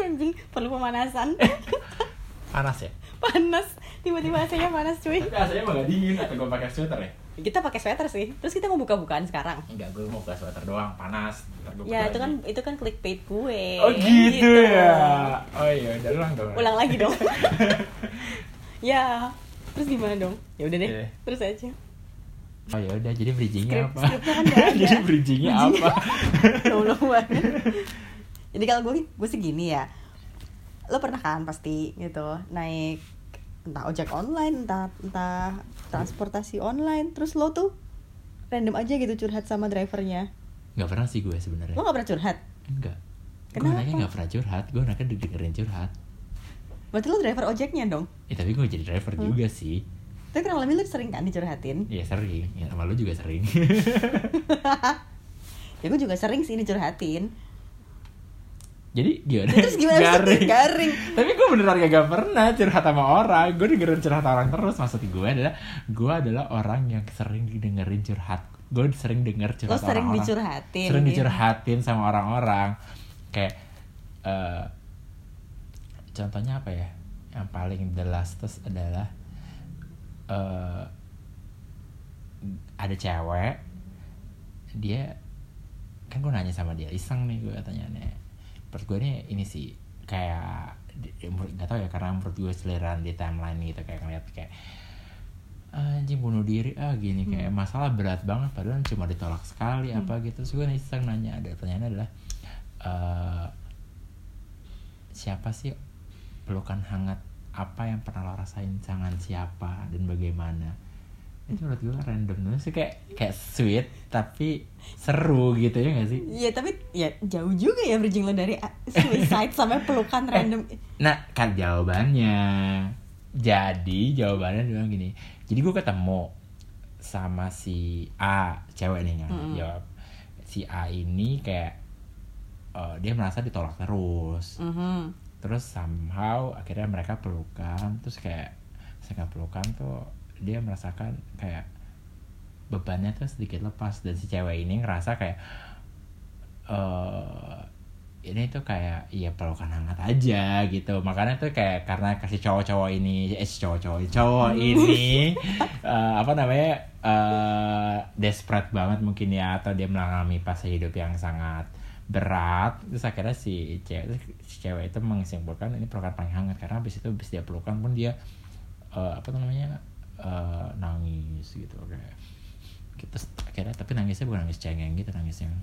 anjing perlu pemanasan. Panas ya? Panas. Tiba-tiba AC-nya panas cuy. Tapi emang gak dingin atau gue pakai sweater ya? Kita pakai sweater sih. Terus kita mau buka-bukaan sekarang. Enggak gue mau pakai sweater doang panas. Ya buka itu kan lagi. itu kan clickbait gue. Oh gitu, ya? Oh iya udah ulang dong. Ulang lagi dong. Ya terus gimana dong? Ya udah deh Iya. terus aja. Oh ya udah jadi bridgingnya Skrip- apa? kan jadi bridgingnya apa? Tolong banget. Jadi kalau gue gue sih gini ya. Lo pernah kan pasti gitu naik entah ojek online, entah entah transportasi online, terus lo tuh random aja gitu curhat sama drivernya. nggak pernah sih gue sebenarnya Lo gak pernah curhat? enggak gue Kenapa? anaknya nggak pernah curhat gue anaknya dengerin curhat Berarti lo driver ojeknya dong. eh tapi gue jadi driver Hmm. juga sih Tapi kurang lebih lo sering kan dicurhatin. Iya sering, ya sama lu juga sering Ya gue juga sering sih dicurhatin. Jadi gimana? Terus gimana? Garing. Garing. Tapi gue beneran gak pernah curhat sama orang Gue dengerin curhat orang terus Maksud gue adalah Gue adalah orang yang sering dengerin curhat Gue sering denger curhat Lo sering orang-orang. dicurhatin. Sering gitu. dicurhatin sama orang-orang Kayak eh, Contohnya apa ya Yang paling the lastest adalah eh Ada cewek Dia Kan gue nanya sama dia Iseng nih gue tanya nih menurut gue nih ini sih kayak menurut nggak tahu ya karena menurut gue selera di timeline gitu kayak ngeliat kayak "Ah, anjing bunuh diri ah gini kayak masalah berat banget padahal cuma ditolak sekali apa gitu. Terus gue iseng nanya ada pertanyaan adalah eh, siapa sih pelukan hangat? Apa yang pernah lo rasain? Tangan siapa dan bagaimana itu menurut gue random banget sih kayak kayak sweet tapi seru gitu ya gak sih Iya tapi ya jauh juga ya bridging lo dari uh, suicide sampai pelukan random. Nah, kan jawabannya. Jadi jawabannya bilang gini. Jadi gue ketemu sama si A, cewek nih yang Mm-mm. jawab. Si A ini kayak eh, dia merasa ditolak terus. Mhm. Terus somehow akhirnya mereka pelukan, terus kayak saya pelukan tuh dia merasakan kayak bebannya tuh sedikit lepas. Dan si cewek ini ngerasa kayak eh ini tuh kayak iya pelukan hangat aja gitu. Makanya tuh kayak karena kasih cowok-cowok ini eh cowok-cowok cowok ini eh, apa namanya eh desperate banget mungkin ya. Atau dia mengalami fase hidup yang sangat berat. Terus akhirnya si cewek si cewek itu menyimpulkan ini pelukan paling hangat. Karena habis itu habis dia pelukan pun dia eh, apa namanya eh, nangis gitu kayak kita akhirnya tapi nangisnya bukan nangis cengeng gitu nangis yang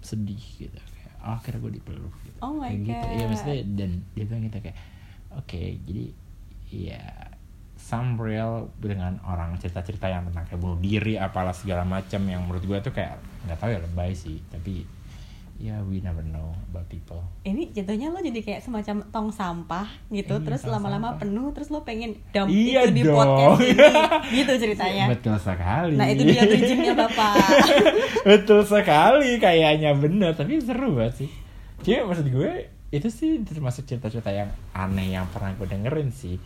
sedih gitu kayak oh, akhirnya gue dipeluk gitu Oh my kayak gitu iya God. maksudnya dan dia bilang gitu kayak oke jadi ya some real dengan orang cerita-cerita yang tentang kayak bunuh diri apalah segala macam yang menurut gue tuh kayak nggak tahu ya lebay sih tapi ya we never know about people. Ini jatuhnya lo jadi kayak semacam tong sampah gitu, Iya, terus lama-lama penuh, terus lo pengen dump Iya itu di dong. podcast ini, gitu ceritanya. betul sekali. Nah itu dia bridgingnya bapak. betul sekali kayaknya bener tapi seru banget sih. Cuma maksud gue itu sih termasuk cerita-cerita yang aneh yang pernah gue dengerin sih.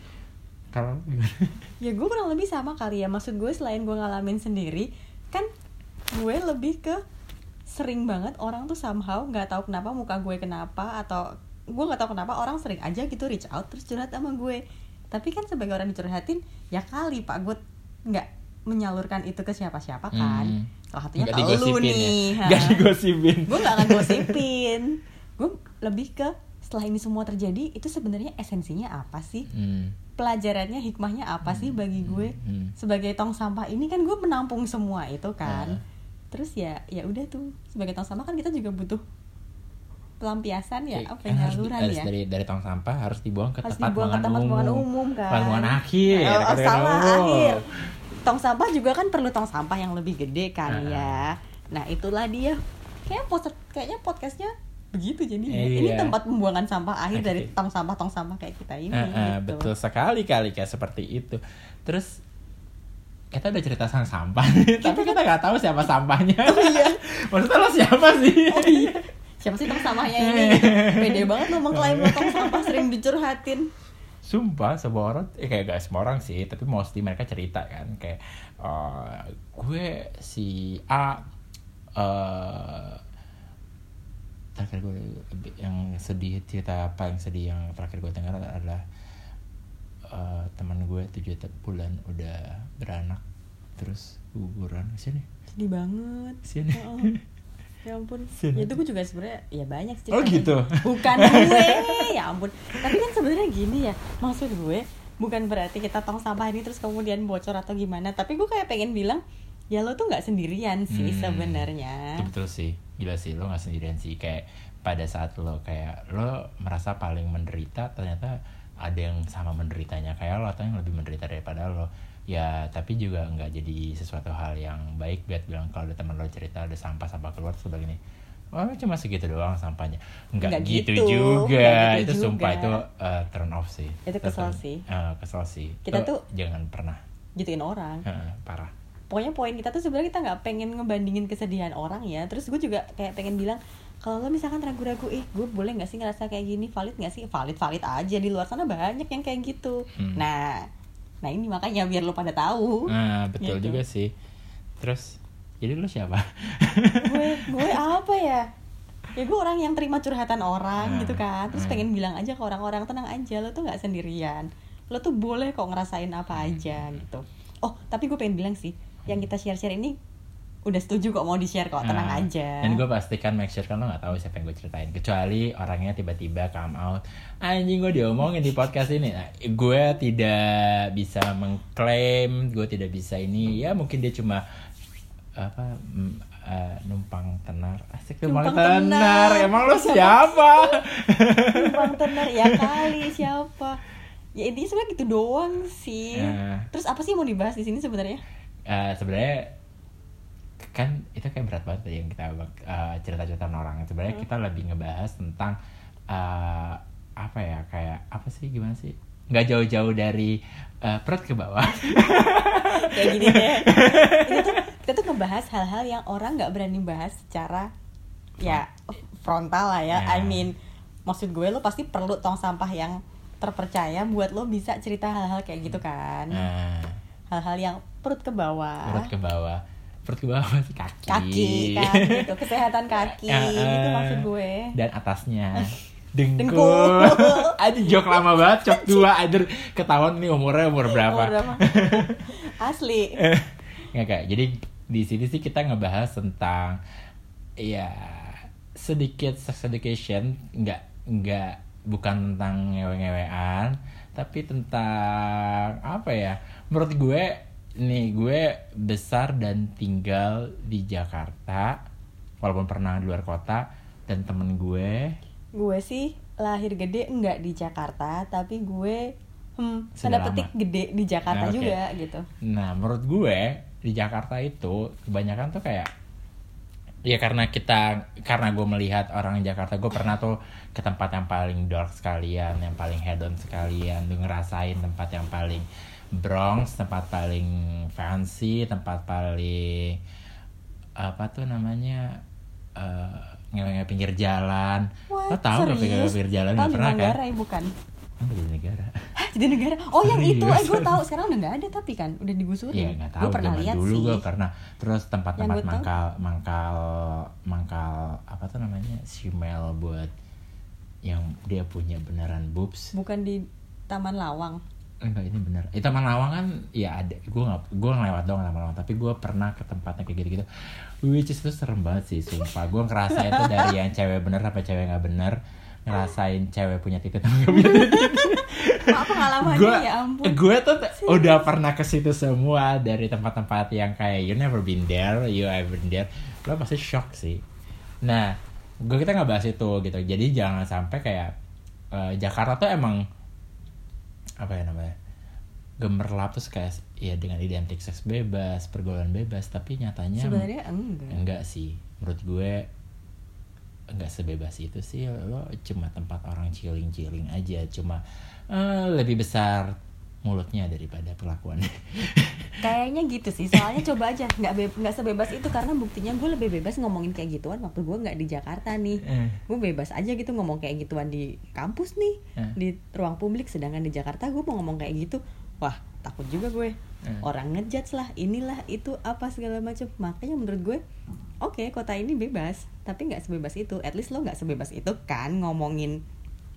Kalau ya gue kurang lebih sama kali ya, maksud gue selain gue ngalamin sendiri, kan gue lebih ke sering banget orang tuh somehow nggak tahu kenapa muka gue kenapa atau gue nggak tahu kenapa orang sering aja gitu reach out terus curhat sama gue tapi kan sebagai orang dicurhatin ya kali pak gue nggak menyalurkan itu ke siapa-siapa kan Hmm. salah satunya Nggak ke lu digosipin nih ya? Nggak digosipin gue nggak akan gosipin gue lebih ke setelah ini semua terjadi itu sebenarnya esensinya apa sih Hmm. pelajarannya hikmahnya apa sih bagi gue Hmm. sebagai tong sampah ini kan gue menampung semua itu kan Ah. Terus ya ya udah tuh sebagai tong sampah kan kita juga butuh pelampiasan ya Kayak apa penyaluran harus ya dari dari tong sampah harus dibuang ke harus tempat dibuang ke tempat umum. umum kan buangan akhir. Oh, kata salah umum. akhir tong sampah juga kan perlu tong sampah yang lebih gede kan Ah. ya nah itulah dia kayak post kayaknya podcastnya begitu jadi Iya. ini tempat pembuangan sampah akhir dari Oke. tong sampah tong sampah kayak kita ini Eh, eh, gitu. betul sekali kali kayak seperti itu. Terus kita udah cerita tentang sampah, tapi kita nggak tahu siapa sampahnya. Oh iya. Maksudnya lo siapa sih? Oh iya. Siapa sih tong sampahnya ini? Pede banget lo mengklaim lo tong sampah sering dicurhatin. Sumpah semua orang, eh, kayak gak semua orang sih, tapi mostly mereka cerita kan kayak eh, gue si A eh, terakhir gue yang sedih cerita paling sedih yang terakhir gue dengar adalah eh, tujuh bulan udah beranak terus guguran. Sini. Sedih banget. Sini. Heeh. ya ampun. Sini. ya itu gue juga sebenarnya ya banyak sih. Oh, gitu? bukan gue. Ya ampun. Tapi kan sebenarnya gini ya maksud gue bukan berarti kita tong sampah ini terus kemudian bocor atau gimana. Tapi gue kayak pengen bilang ya lo tuh nggak sendirian sih Hmm. sebenarnya. Betul sih. Gila sih lo nggak sendirian sih. Kayak pada saat lo kayak lo merasa paling menderita ternyata ada yang sama menderitanya kayak lo atau yang lebih menderita daripada lo. Ya tapi juga nggak jadi sesuatu hal yang baik buat bilang kalau ada teman lo cerita ada sampah sampah keluar terus begini oh cuma segitu doang sampahnya. Nggak Nggak gitu, gitu, juga. Nggak gitu itu sumpah juga. itu uh, turn off sih. Itu kesel sih. Eh, kesel sih. Kita tuh- jangan pernah gituin orang. Eh, parah. Pokoknya poin kita tuh sebenarnya kita nggak pengen ngebandingin kesedihan orang ya. Terus gue juga kayak pengen bilang kalau lo misalkan ragu-ragu eh gue boleh nggak sih ngerasa kayak gini valid nggak sih valid valid aja di luar sana banyak yang kayak gitu Hmm. nah nah ini makanya biar lo pada tahu Nah, betul Gitu. juga sih. Terus, jadi lu siapa? gue gue apa ya ya gue orang yang terima curhatan orang Hmm. gitu kan terus Hmm. pengen bilang aja ke orang-orang tenang aja lo tuh nggak sendirian lo tuh boleh kok ngerasain apa aja gitu oh tapi gue pengen bilang sih yang kita share-share ini udah setuju kok mau di share kok tenang Nah, aja Dan gue pastikan make sure kan lo gak tahu siapa yang gue ceritain. Kecuali orangnya tiba-tiba come out. Anjing gue diomongin di podcast ini. Nah, gue tidak bisa mengklaim, gue tidak bisa ini. Ya mungkin dia cuma apa eh, numpang tenar asik numpang, Numpang tenar. tenar. emang lo siapa Bang tenar ya kali siapa ya intinya sebenarnya gitu doang sih Nah. terus apa sih yang mau dibahas di sini sebenarnya Eh, sebenarnya kan itu kayak berat banget tadi yang kita eh, cerita-cerita orang. Sebenarnya kita lebih ngebahas tentang eh, apa ya kayak apa sih gimana sih? Nggak jauh-jauh dari eh, perut ke bawah. Kayak gini deh. Kita tuh kita tuh ngebahas hal-hal yang orang nggak berani bahas secara ya frontal lah ya. Ya. I mean maksud gue lo pasti perlu tong sampah yang terpercaya buat lo bisa cerita hal-hal kayak gitu kan. Nah. Hal-hal yang perut ke bawah. Perut ke bawah perut ke bawah sih? Kaki. Kaki kan gitu. Kesehatan kaki Ya, eh, gitu maksud gue. dan atasnya. Dengkul. Dengkul. aja jok lama banget cok dua. Aja ketahuan nih umurnya umur berapa Umur berapa? asli. Nggak kayak jadi di sini sih kita ngebahas tentang ya sedikit sex education. Nggak nggak bukan tentang ngewe-ngewean tapi tentang apa ya menurut gue nih gue besar dan tinggal di Jakarta walaupun pernah di luar kota dan temen gue. Gue sih lahir gede enggak di Jakarta tapi gue hmm tanda petik gede di Jakarta Nah, oke. juga gitu. Nah, menurut gue di Jakarta itu kebanyakan tuh kayak ya karena kita karena gue melihat orang Jakarta gue pernah tuh ke tempat yang paling dark sekalian, yang paling hedon sekalian, tuh ngerasain tempat yang paling Bronx, tempat paling fancy, tempat paling apa tuh namanya eh ngewe-ngewe pinggir jalan. Lo Wah, tahu gak pinggir serius? pinggir jalan? Gak pernah kan? Manggarai bukan? Kan di negara. Hah, jadi negara? Oh yang itu Serius? eh gue tahu. Sekarang udah nggak ada tapi kan udah digusurin Iya nggak tahu gue pernah lihat dulu sih. gue pernah. Terus tempat-tempat gue tahu- mangkal mangkal mangkal apa tuh namanya simel buat yang dia punya beneran boobs. Bukan di Taman Lawang enggak ini bener itu taman lawang kan ya ada. Gue nggak gue ngelewat doang taman lawang tapi gue pernah ke tempatnya kayak gitu gitu which is itu serem banget sih sumpah. Gue ngerasain itu dari yang cewek bener sampai cewek nggak bener ngerasain cewek punya titik nggak punya titik. Pengalamannya? Ya ampun. gue tuh t- udah pernah ke situ semua dari tempat-tempat yang kayak you never been there you ever been there. Lo pasti shock sih. Nah gue kita nggak bahas itu gitu. Jadi jangan sampai kayak eh, Jakarta tuh emang apa ya namanya gemerlap terus kayak ya dengan identik seks bebas pergaulan bebas tapi nyatanya sebenarnya enggak. enggak sih. Menurut gue enggak sebebas itu sih. Lo cuma tempat orang chilling chilling aja. Cuma eh, lebih besar mulutnya daripada perlakuannya Kayaknya gitu sih, soalnya coba aja nggak be- nggak sebebas itu karena buktinya gue lebih bebas ngomongin kayak gituan waktu gue nggak di Jakarta nih. Eh. Gue bebas aja gitu ngomong kayak gituan di kampus nih, Eh. di ruang publik. Sedangkan di Jakarta gue mau ngomong kayak gitu, wah takut juga gue. Eh. Orang ngejudge lah, inilah itu apa segala macam. Makanya menurut gue oke kota ini bebas tapi nggak sebebas itu at least lo nggak sebebas itu kan ngomongin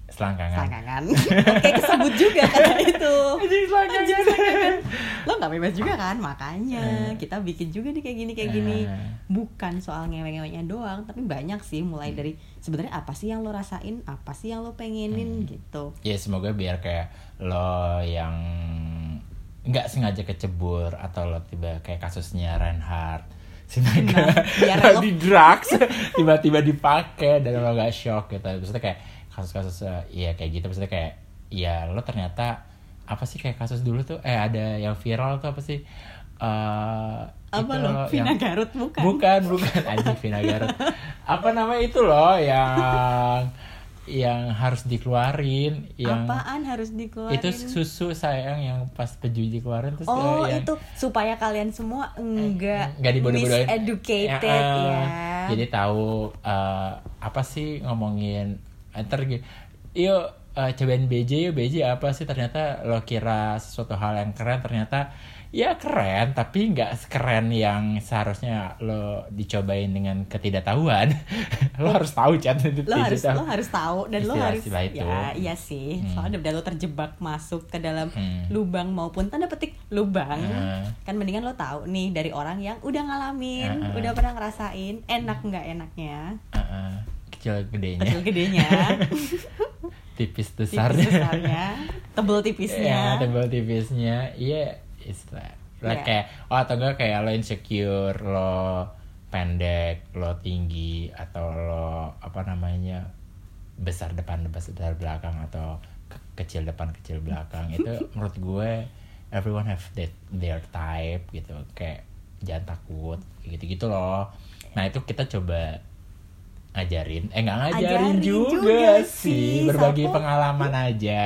selangkangan selangkangan oke kesebut juga karena itu Anjing selangkangan. Anjing selangkangan. lo nggak bebas juga kan makanya Eh. kita bikin juga nih kayak gini kayak gini Eh. bukan soal ngewe-ngewenya doang tapi banyak sih mulai Hmm. dari sebenarnya apa sih yang lo rasain apa sih yang lo pengenin Hmm. gitu ya semoga biar kayak lo yang nggak sengaja kecebur atau lo tiba kayak kasusnya Reinhardt Sinaga Nah, di drugs tiba-tiba dipakai dan lo gak shock gitu maksudnya kayak kasus-kasus eh, iya kayak gitu. Maksudnya kayak ya lo ternyata apa sih kayak kasus dulu tuh? Eh ada yang viral tuh apa sih? Eh apa itu lo? Vina yang- Garut bukan? Bukan, bukan. Anjing Vina Garut. Apa nama itu loh yang yang harus dikeluarin yang apaan harus dikeluarin? Itu susu sayang yang pas peju dikeluarin terus Oh eh, yang, itu supaya kalian semua enggak nggak dibodoh-bodohin. miseducated Ya, ya. eh, jadi tahu eh, apa sih ngomongin ntar yuk eh, cobain BJ yuk BJ apa sih ternyata lo kira sesuatu hal yang keren ternyata ya keren tapi nggak keren yang seharusnya lo dicobain dengan ketidaktahuan lo harus tahu chat lo harus tidak lo tahu. harus tahu dan lo harus Istilah-istilah itu. ya iya sih Hmm. soalnya udah lo terjebak masuk ke dalam Hmm. lubang maupun tanda petik lubang Hmm. kan mendingan lo tahu nih dari orang yang udah ngalamin Hmm. udah pernah ngerasain enak nggak enaknya eh, kecil gedenya kecil gedenya tipis tipis besarnya besarnya tebel Ya, tipisnya tebal tipisnya. Iya, istilah. Lah Iya. kayak oh atau enggak kayak lo insecure, lo pendek, lo tinggi atau lo apa namanya? besar depan besar belakang atau ke- kecil depan kecil belakang itu menurut gue everyone have that, their type gitu kayak jangan takut gitu gitu loh nah itu kita coba ngajarin eh nggak ngajarin Ajarin juga, juga sih berbagi Sapo. pengalaman aja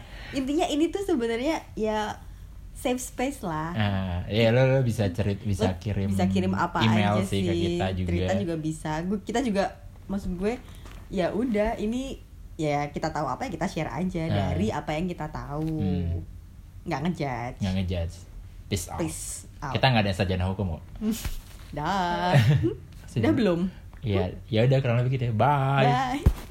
intinya ini tuh sebenarnya ya safe space lah Nah, ya lo, lo bisa cerit bisa Lo kirim bisa kirim apa email aja sih ke kita juga. cerita juga bisa Gu- kita juga maksud gue ya udah ini ya kita tahu apa ya kita share aja Nah. dari apa yang kita tahu Hmm. nggak ngejudge Nggak ngejudge. Peace out. peace out Kita nggak ada sarjana hukum kok. dah udah belum Iya, ya udah kurang lebih gitu ya. Bye. bye